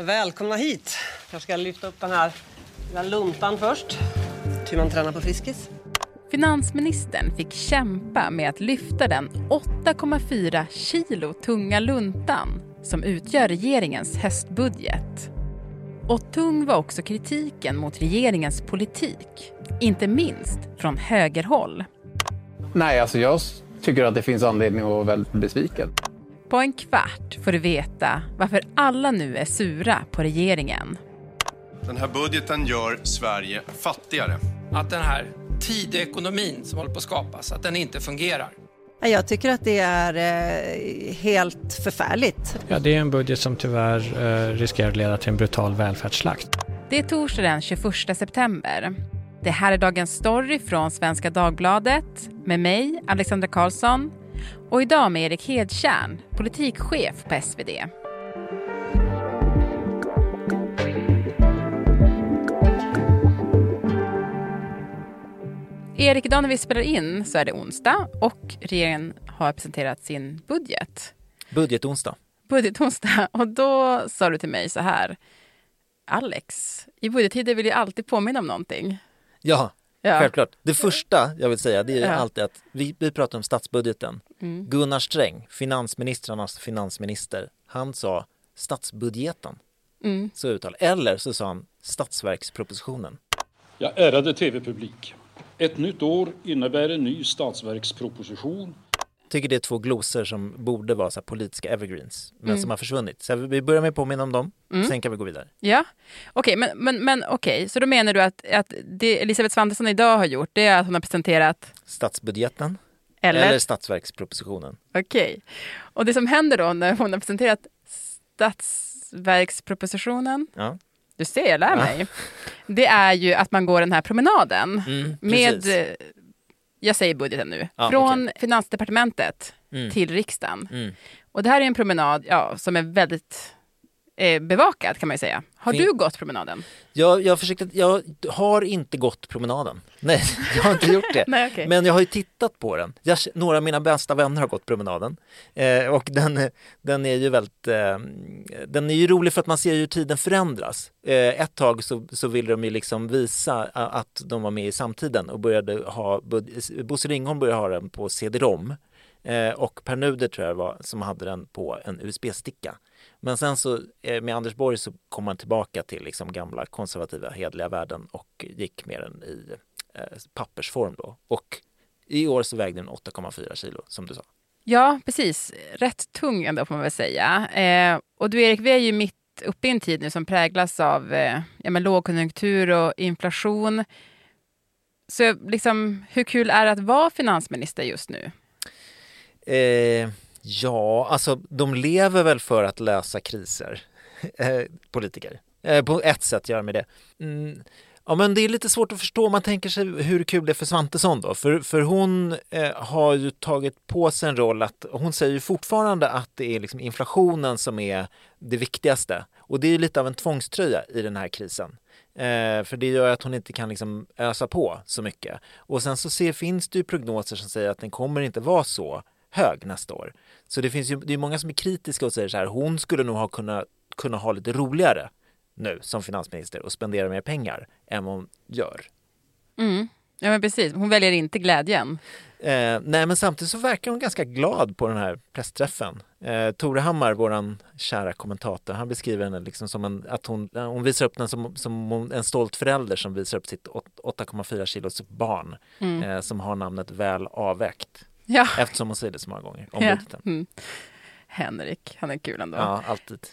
Välkomna hit. Jag ska lyfta upp den här lilla luntan först. Hur man tränar på Friskis. Finansministern fick kämpa med att lyfta den 8,4 kilo tunga luntan som utgör regeringens höstbudget. Och tung var också kritiken mot regeringens politik, inte minst från högerhåll. Nej, alltså jag tycker att det finns anledning att vara väldigt besviken. På en kvart får du veta varför alla nu är sura på regeringen. Den här budgeten gör Sverige fattigare. Att den här tidekonomin som håller på att skapas, att den inte fungerar. Jag tycker att det är eh, helt förfärligt. Ja, det är en budget som tyvärr eh, riskerar att leda till en brutal välfärdsslakt. Det är torsdag den 21 september. Det här är dagens story från Svenska Dagbladet med mig, Alexandra Karlsson och idag med Erik Hedtjärn, politikchef på SvD. Erik, idag när vi spelar in så är det onsdag och regeringen har presenterat sin budget. Budgetonsdag. Budgetonsdag. Och då sa du till mig så här. Alex, i budgettider vill jag alltid påminna om någonting. Ja, Ja. självklart. Det första jag vill säga det är Ja. alltid att vi, vi pratar om statsbudgeten. Mm. Gunnar Sträng, finansministrarnas finansminister, han sa statsbudgeten. Mm. Så uttal. Eller så sa han statsverkspropositionen. Ja, ärade tv-publik. Ett nytt år innebär en ny statsverksproposition. Tycker det är två glosor som borde vara så här politiska evergreens, men Mm. som har försvunnit. Så vi börjar med att påminna om dem, Mm. sen kan vi gå vidare. Ja, okej, men, men, men okej, så då menar du att, att det Elisabeth Svantesson idag har gjort, det är att hon har presenterat, Statsbudgeten eller? eller statsverkspropositionen. Okej. Och det som händer då när hon har presenterat statsverkspropositionen, Ja. du ser, jag lär Ja. mig, det är ju att man går den här promenaden Mm, med, precis. Jag säger budgeten nu, Ja, från Finansdepartementet Mm. till riksdagen. Mm. Och det här är en promenad ja, som är väldigt eh, bevakad kan man ju säga. Har Fin- du gått promenaden? Jag, jag, försökte, jag har inte gått promenaden. Nej, jag har inte gjort det. Nej, okej. Men jag har ju tittat på den. Jag, några av mina bästa vänner har gått promenaden. Eh, och den, den är ju väldigt, eh, den är ju rolig för att man ser hur tiden förändras. Eh, ett tag så, så ville de ju liksom visa att de var med i samtiden och började ha, Bosse Ringholm började ha den på CD-ROM. Eh, och Per Nuder tror jag det var som hade den på en USB-sticka. Men sen så eh, med Anders Borg så kom man tillbaka till liksom gamla konservativa hedliga värden och gick med den i eh, pappersform då. Och i år så vägde den 8,4 kilo som du sa. Ja, precis. Rätt tung ändå får man väl säga. Eh, och du Erik, vi är ju mitt uppe i en tid nu som präglas av eh, ja, men lågkonjunktur och inflation. Så liksom, hur kul är det att vara finansminister just nu? Eh, ja, alltså de lever väl för att lösa kriser, eh, politiker. Eh, på ett sätt gör de det. Mm. Ja men det är lite svårt att förstå om man tänker sig hur kul det är för Svantesson då. För, för hon eh, har ju tagit på sig en roll att hon säger ju fortfarande att det är liksom inflationen som är det viktigaste. Och det är ju lite av en tvångströja i den här krisen. Eh, för det gör att hon inte kan liksom ösa på så mycket. Och sen så ser, finns det ju prognoser som säger att den kommer inte vara så hög nästa år. Så det finns ju, det är många som är kritiska och säger så här, hon skulle nog ha kunnat kunna ha lite roligare nu som finansminister och spendera mer pengar än vad hon gör. Mm. Ja, men precis. Hon väljer inte glädjen. Eh, nej, men samtidigt så verkar hon ganska glad på den här pressträffen. Eh, Tore Hammar, våran kära kommentator, han beskriver henne liksom som en, att hon, hon visar upp den som, som en stolt förälder som visar upp sitt åt- 8,4 kilos barn Mm. eh, som har namnet väl avvägt. Ja. Eftersom hon säger det så många gånger om Ja. budgeten. Mm. Henrik, han är kul ändå. Ja, alltid.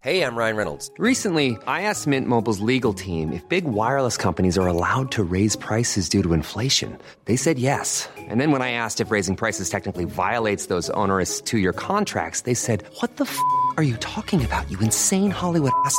Hey, I'm Ryan Reynolds. Recently, I asked Mint Mobile's legal team if big wireless companies are allowed to raise prices due to inflation. They said yes. And then when I asked if raising prices technically violates those onerous two year contracts, they said, What the f are you talking about, you insane Hollywood ass?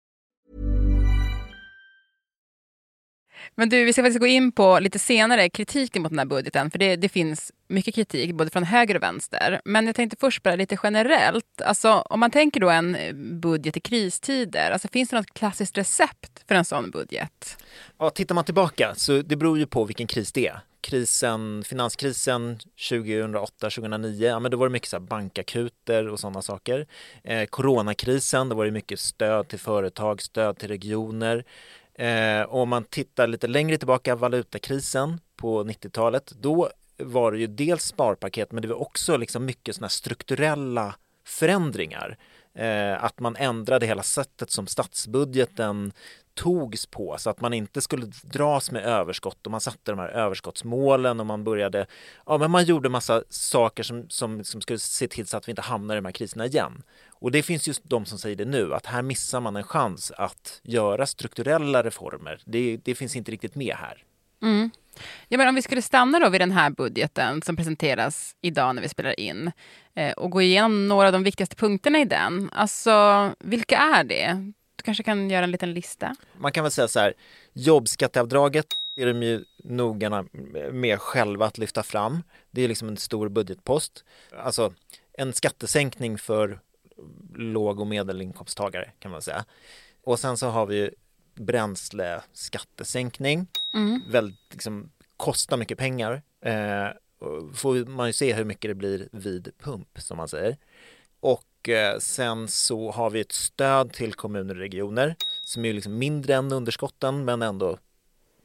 Men du, vi ska faktiskt gå in på lite senare kritiken mot den här budgeten. För det, det finns mycket kritik, både från höger och vänster. Men jag tänkte först bara lite generellt. Alltså, om man tänker då en eh, budget i kristider, alltså, finns det något klassiskt recept för en sån budget? Ja, tittar man tillbaka så det beror ju på vilken kris det är. Krisen, finanskrisen 2008-2009, ja, men då var det mycket så bankakuter och sådana saker. Eh, coronakrisen, då var det mycket stöd till företag, stöd till regioner. Eh, om man tittar lite längre tillbaka, valutakrisen på 90-talet, då var det ju dels sparpaket men det var också liksom mycket sådana strukturella förändringar. Eh, att man ändrade hela sättet som statsbudgeten togs på så att man inte skulle dras med överskott och man satte de här överskottsmålen och man började, ja men man gjorde massa saker som, som, som skulle se till så att vi inte hamnar i de här kriserna igen. Och det finns just de som säger det nu, att här missar man en chans att göra strukturella reformer. Det, det finns inte riktigt med här. Mm. Ja, men om vi skulle stanna då vid den här budgeten som presenteras idag när vi spelar in eh, och gå igenom några av de viktigaste punkterna i den. Alltså, vilka är det? Du kanske kan göra en liten lista? Man kan väl säga så här, jobbskatteavdraget är de ju noggranna med själva att lyfta fram. Det är liksom en stor budgetpost. Alltså en skattesänkning för låg och medelinkomsttagare kan man säga. Och sen så har vi bränsleskattesänkning. Mm. Väldigt, liksom, kostar mycket pengar. Eh, får man ju se hur mycket det blir vid pump som man säger. Och eh, sen så har vi ett stöd till kommuner och regioner som är liksom mindre än underskotten men ändå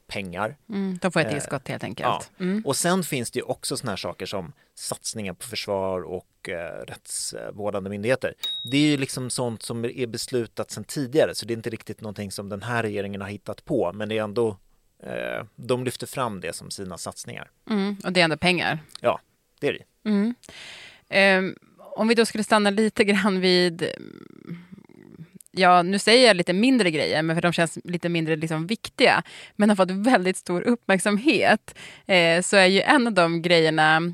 pengar. Mm, de får ett tillskott helt enkelt. Ja. Mm. Och sen finns det ju också sådana här saker som satsningar på försvar och eh, rättsvårdande myndigheter. Det är ju liksom sånt som är beslutat sedan tidigare så det är inte riktigt någonting som den här regeringen har hittat på men det är ändå eh, de lyfter fram det som sina satsningar. Mm, och det är ändå pengar. Ja, det är det. Mm. Um, om vi då skulle stanna lite grann vid ja, nu säger jag lite mindre grejer, men för de känns lite mindre liksom viktiga, men har fått väldigt stor uppmärksamhet, eh, så är ju en av de grejerna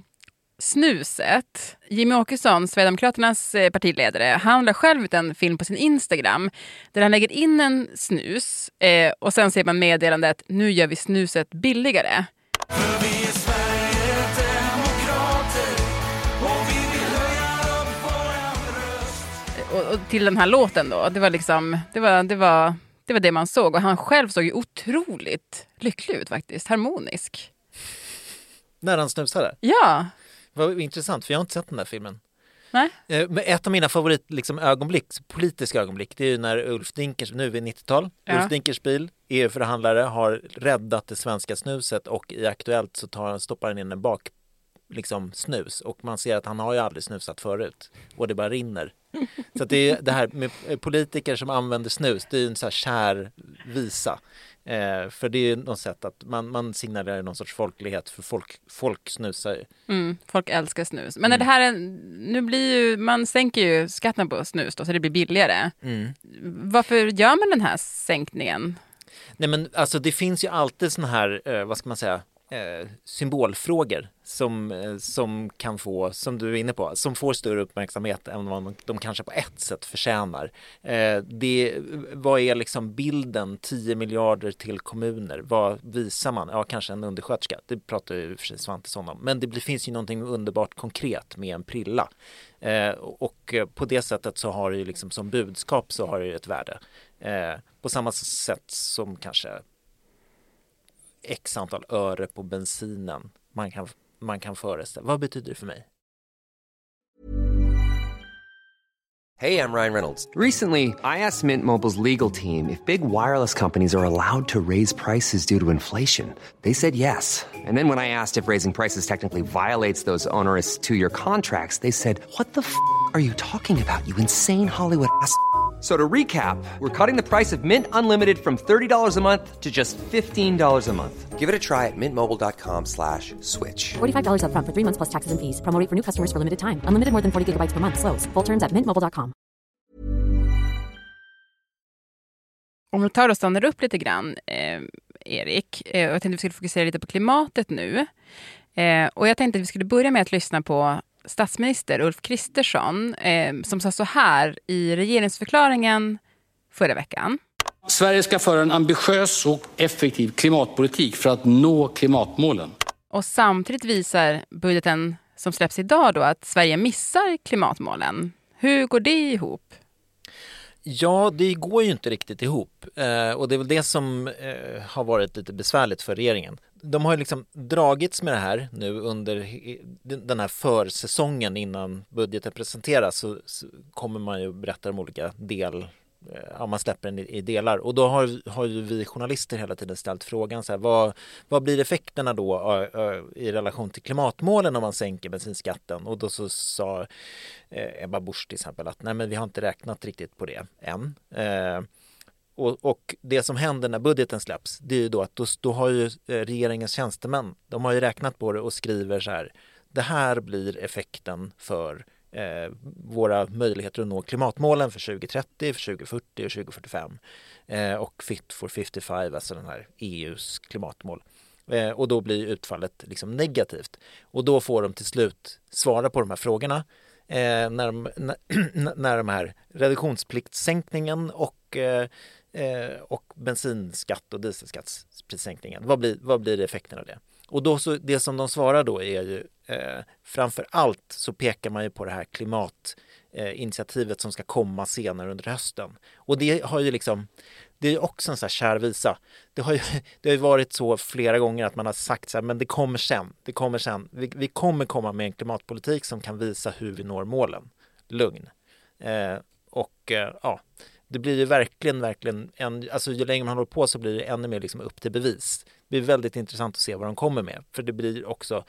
snuset. Jimmy Åkesson, Sverigedemokraternas eh, partiledare, han la själv ut en film på sin Instagram där han lägger in en snus eh, och sen ser man meddelandet nu gör vi snuset billigare. och, och, till den här låten då. Det var liksom, det var, det var, det var det man såg. Och han själv såg ju otroligt lycklig ut faktiskt, harmonisk. När han snusade? Ja. Vad intressant, för jag har inte sett den där filmen. Nej. Eh, ett av mina favorit liksom, ögonblick, politiska ögonblick, det är ju när Ulf Dinkers, nu är vi 90-tal, ja. Ulf Dinkelspiel, EU-förhandlare, har räddat det svenska snuset och i Aktuellt så tar, stoppar han in en bak liksom snus och man ser att han har ju aldrig snusat förut och det bara rinner så det är det här med politiker som använder snus, det är en så här kär visa. Eh, för det är något sätt att man, man signalerar någon sorts folklighet för folk, folk snusar mm, Folk älskar snus. Men mm. det här är, nu blir ju, man sänker ju skatten på snus då så det blir billigare. Mm. Varför gör man den här sänkningen? Nej men alltså det finns ju alltid såna här, eh, vad ska man säga, eh, symbolfrågor som, eh, som kan få, som du är inne på, som får större uppmärksamhet än vad de kanske på ett sätt förtjänar. Eh, det, vad är liksom bilden 10 miljarder till kommuner? Vad visar man? Ja, kanske en undersköterska. Det pratar ju för sig Svantesson om. Men det finns ju någonting underbart konkret med en prilla. Eh, och på det sättet så har det ju liksom som budskap så har det ju ett värde. Eh, på samma sätt som kanske x antal öre på bensinen man kan, man kan föreställa. Vad betyder det för mig? Hej, jag Ryan Reynolds. Recently, I asked Mint Mobiles legal team if big wireless companies are allowed to raise prices due to inflation. They said yes. And then when I asked if raising prices technically violates those onerous two-year contracts, they said, what the f*** are you talking about, you insane Hollywood ass?" So to recap, we're cutting the price of Mint Unlimited from $30 a month to just $15 a month. Give it a try at mintmobile.com slash switch. $45 up front for three months plus taxes and fees. Promoting for new customers for limited time. Unlimited more than 40 gigabytes per month. Slows. Full terms at mintmobile.com. Om vi tar och stannar upp lite grann, eh, Erik. Eh, jag tänkte att vi skulle fokusera lite på klimatet nu. Eh, och jag tänkte att vi skulle börja med att lyssna på statsminister Ulf Kristersson eh, som sa så här i regeringsförklaringen förra veckan. Sverige ska föra en ambitiös och effektiv klimatpolitik för att nå klimatmålen. Och samtidigt visar budgeten som släpps idag då att Sverige missar klimatmålen. Hur går det ihop? Ja, det går ju inte riktigt ihop eh, och det är väl det som eh, har varit lite besvärligt för regeringen. De har ju liksom dragits med det här nu under den här försäsongen innan budgeten presenteras så, så kommer man ju berätta om olika del Eh, ja, man släpper den i, i, delar och då har, har ju vi journalister hela tiden ställt frågan så här, vad, vad blir effekterna då uh, uh, i relation till klimatmålen om man sänker bensinskatten och då så sa uh, Ebba Busch till exempel att nej men vi har inte räknat riktigt på det än. Och, och, det som händer när budgeten släpps det är ju då att då, då har ju regeringens tjänstemän de har ju räknat på det och skriver så här det här blir effekten för eh, våra möjligheter att nå klimatmålen för 2030, för 2040 och 2045 eh, och Fit for 55, alltså den här EUs klimatmål. Eh, och då blir utfallet liksom negativt och då får de till slut svara på de här frågorna eh, när, de, när, när de här reduktionspliktssänkningen och eh, eh och bensinskatt och dieselskattsprissänkningen. Vad blir, vad blir effekten av det? Och då så, det som de svarar då är ju eh, framför allt så pekar man ju på det här klimatinitiativet eh, som ska komma senare under hösten. Och det har ju liksom, det är också en sån här kär visa. Det har ju det har ju varit så flera gånger att man har sagt så här, men det kommer sen, det kommer sen. Vi, vi kommer komma med en klimatpolitik som kan visa hur vi når målen. Lugn. Eh, och eh, ja, det blir ju verkligen, verkligen, en, alltså ju längre man håller på så blir det ännu mer liksom upp till bevis. Det blir väldigt intressant att se vad de kommer med, för det blir också,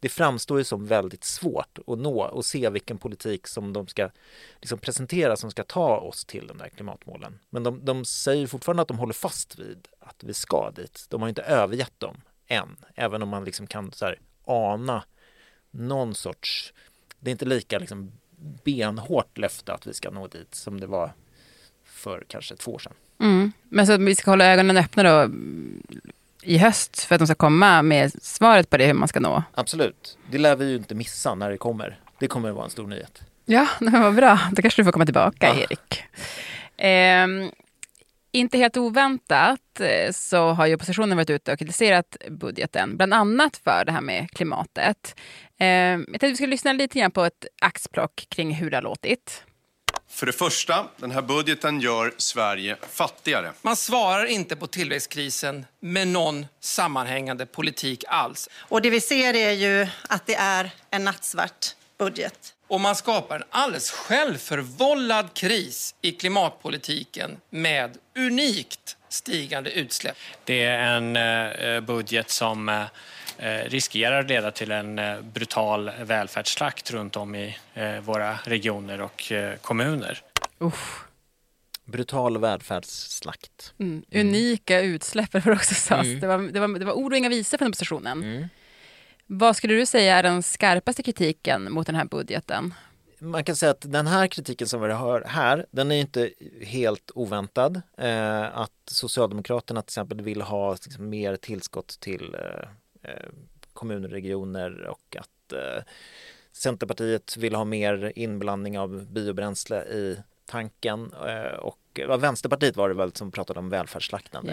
det framstår ju som väldigt svårt att nå och se vilken politik som de ska liksom presentera som ska ta oss till de där klimatmålen. Men de, de säger fortfarande att de håller fast vid att vi ska dit. De har inte övergett dem än, även om man liksom kan så här, ana någon sorts, det är inte lika liksom benhårt löfte att vi ska nå dit som det var för kanske två år sedan. Mm. Men så att vi ska hålla ögonen öppna då i höst för att de ska komma med svaret på det hur man ska nå? Absolut. Det lär vi ju inte missa när det kommer. Det kommer att vara en stor nyhet. Ja, vad bra. Då kanske du får komma tillbaka, ja. Erik. Eh, inte helt oväntat eh, så har ju oppositionen varit ute och kritiserat budgeten, bland annat för det här med klimatet. Eh, jag tänkte att vi ska lyssna lite grann på ett axplock kring hur det har låtit. För det första, den här budgeten gör Sverige fattigare. Man svarar inte på tillväxtkrisen med någon sammanhängande politik alls. Och det vi ser är ju att det är en nattsvart budget. Och man skapar en alldeles självförvållad kris i klimatpolitiken med unikt stigande utsläpp. Det är en eh, budget som eh, riskerar att leda till en eh, brutal välfärdsslakt runt om i eh, våra regioner och kommuner. Usch. Brutal välfärdsslakt. Mm. Unika utsläpp var också sas. Mm. Det, var, det, var, det var ord och inga visor från oppositionen. Mm. Vad skulle du säga är den skarpaste kritiken mot den här budgeten? man kan säga att den här kritiken som vi hör här, den är inte helt oväntad. Eh, att Socialdemokraterna till exempel vill ha liksom, mer tillskott till eh, Eh, kommuner och regioner och att eh, Centerpartiet vill ha mer inblandning av biobränsle i tanken eh, och Vänsterpartiet var det väl som pratade om välfärdsslakten.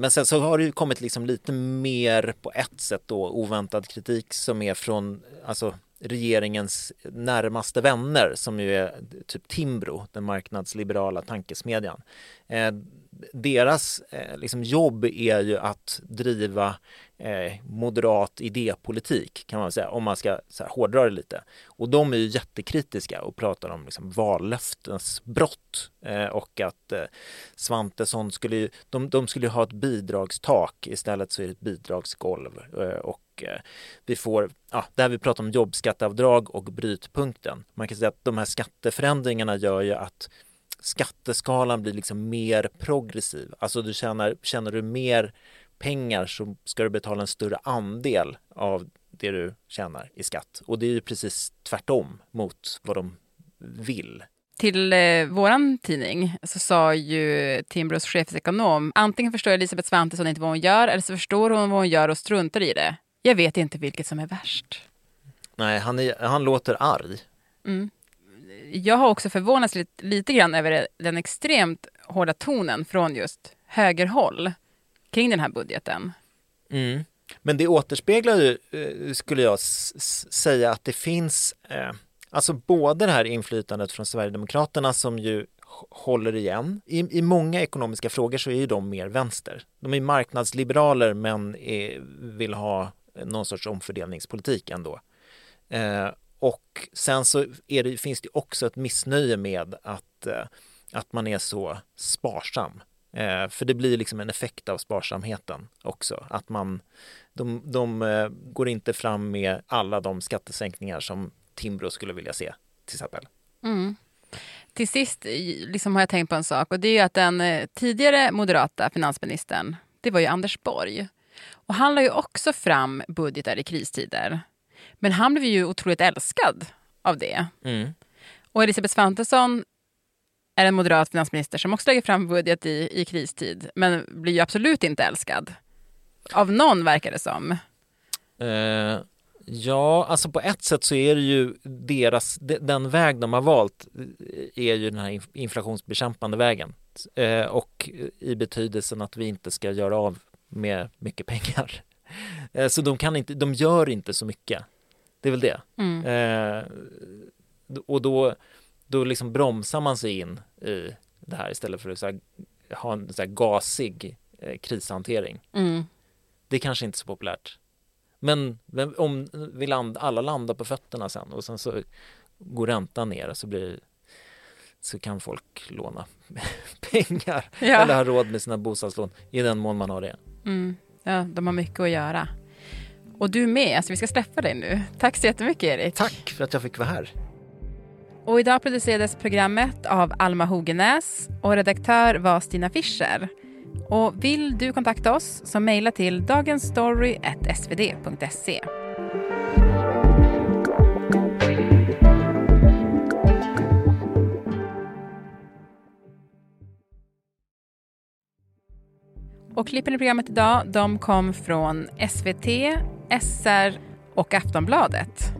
Men sen så har det ju kommit liksom lite mer på ett sätt då oväntad kritik som är från alltså regeringens närmaste vänner som ju är typ Timbro, den marknadsliberala tankesmedjan. Deras eh, liksom jobb är ju att driva eh, moderat idépolitik kan man säga, om man ska så här, hårdra det lite. Och de är ju jättekritiska och pratar om liksom, vallöftesbrott eh, och att eh, Svantesson skulle, ju, de, de skulle ha ett bidragstak istället så är det ett bidragsgolv eh, och eh, vi får, ja, där vi pratar om jobbskatteavdrag och brytpunkten. Man kan säga att de här skatteförändringarna gör ju att skatteskalan blir liksom mer progressiv. Alltså du tjänar, tjänar du mer pengar så ska du betala en större andel av det du tjänar i skatt. Och det är ju precis tvärtom mot vad de vill. Till eh, våran tidning så sa ju Timbros chefsekonom antingen förstår Elisabeth Svantesson inte vad hon gör eller så förstår hon vad hon gör och struntar i det. Jag vet inte vilket som är värst. Nej, han, är, han låter arg. Mm jag har också förvånats lite, lite grann över den extremt hårda tonen från just högerhåll kring den här budgeten. Mm. Men det återspeglar ju, eh, skulle jag säga, att det finns, eh, alltså både det här inflytandet från Sverigedemokraterna som ju håller igen. I, I många ekonomiska frågor så är ju de mer vänster. De är marknadsliberaler men är, vill ha någon sorts omfördelningspolitik ändå. Eh, och sen så det, finns det också ett missnöje med att, eh, att man är så sparsam. Eh, för det blir liksom en effekt av sparsamheten också. Att man, de, de eh, går inte fram med alla de skattesänkningar som Timbro skulle vilja se till exempel. Mm. Till sist liksom har jag tänkt på en sak och det är att den tidigare moderata finansministern, det var ju Anders Borg. Och han la ju också fram budgetar i kristider. Men han blev ju otroligt älskad av det. Mm. Och Elisabeth Svantesson är en moderat finansminister som också lägger fram budget i, i kristid, men blir ju absolut inte älskad. Av någon verkar det som. Uh, ja, alltså på ett sätt så är det ju deras, den väg de har valt eh, är ju den här inflationsbekämpande vägen. Uh, och i betydelsen att vi inte ska göra av med mycket pengar. Uh, så de kan inte, de gör inte så mycket. Det är väl det. Mm. och då då liksom bromsar man sig in i det här istället för att här, ha en så gasig eh, krishantering. Mm. Det är kanske inte är så populärt. Men om vi land, alla landar på fötterna sen och sen så går räntan ner så blir så kan folk låna pengar ja. eller ha råd med sina bostadslån i den mån man har det. Mm. Ja, de har mycket att göra. Och du med, alltså vi ska släppa dig nu. Tack så jättemycket Erik. Tack för att jag fick vara här. Och idag producerades programmet av Alma Hogenäs och redaktör var Stina Fischer. Och vill du kontakta oss så mejla till dagensstory.svd.se. Och klippen i programmet idag de kom från SVT, SR och Aftonbladet.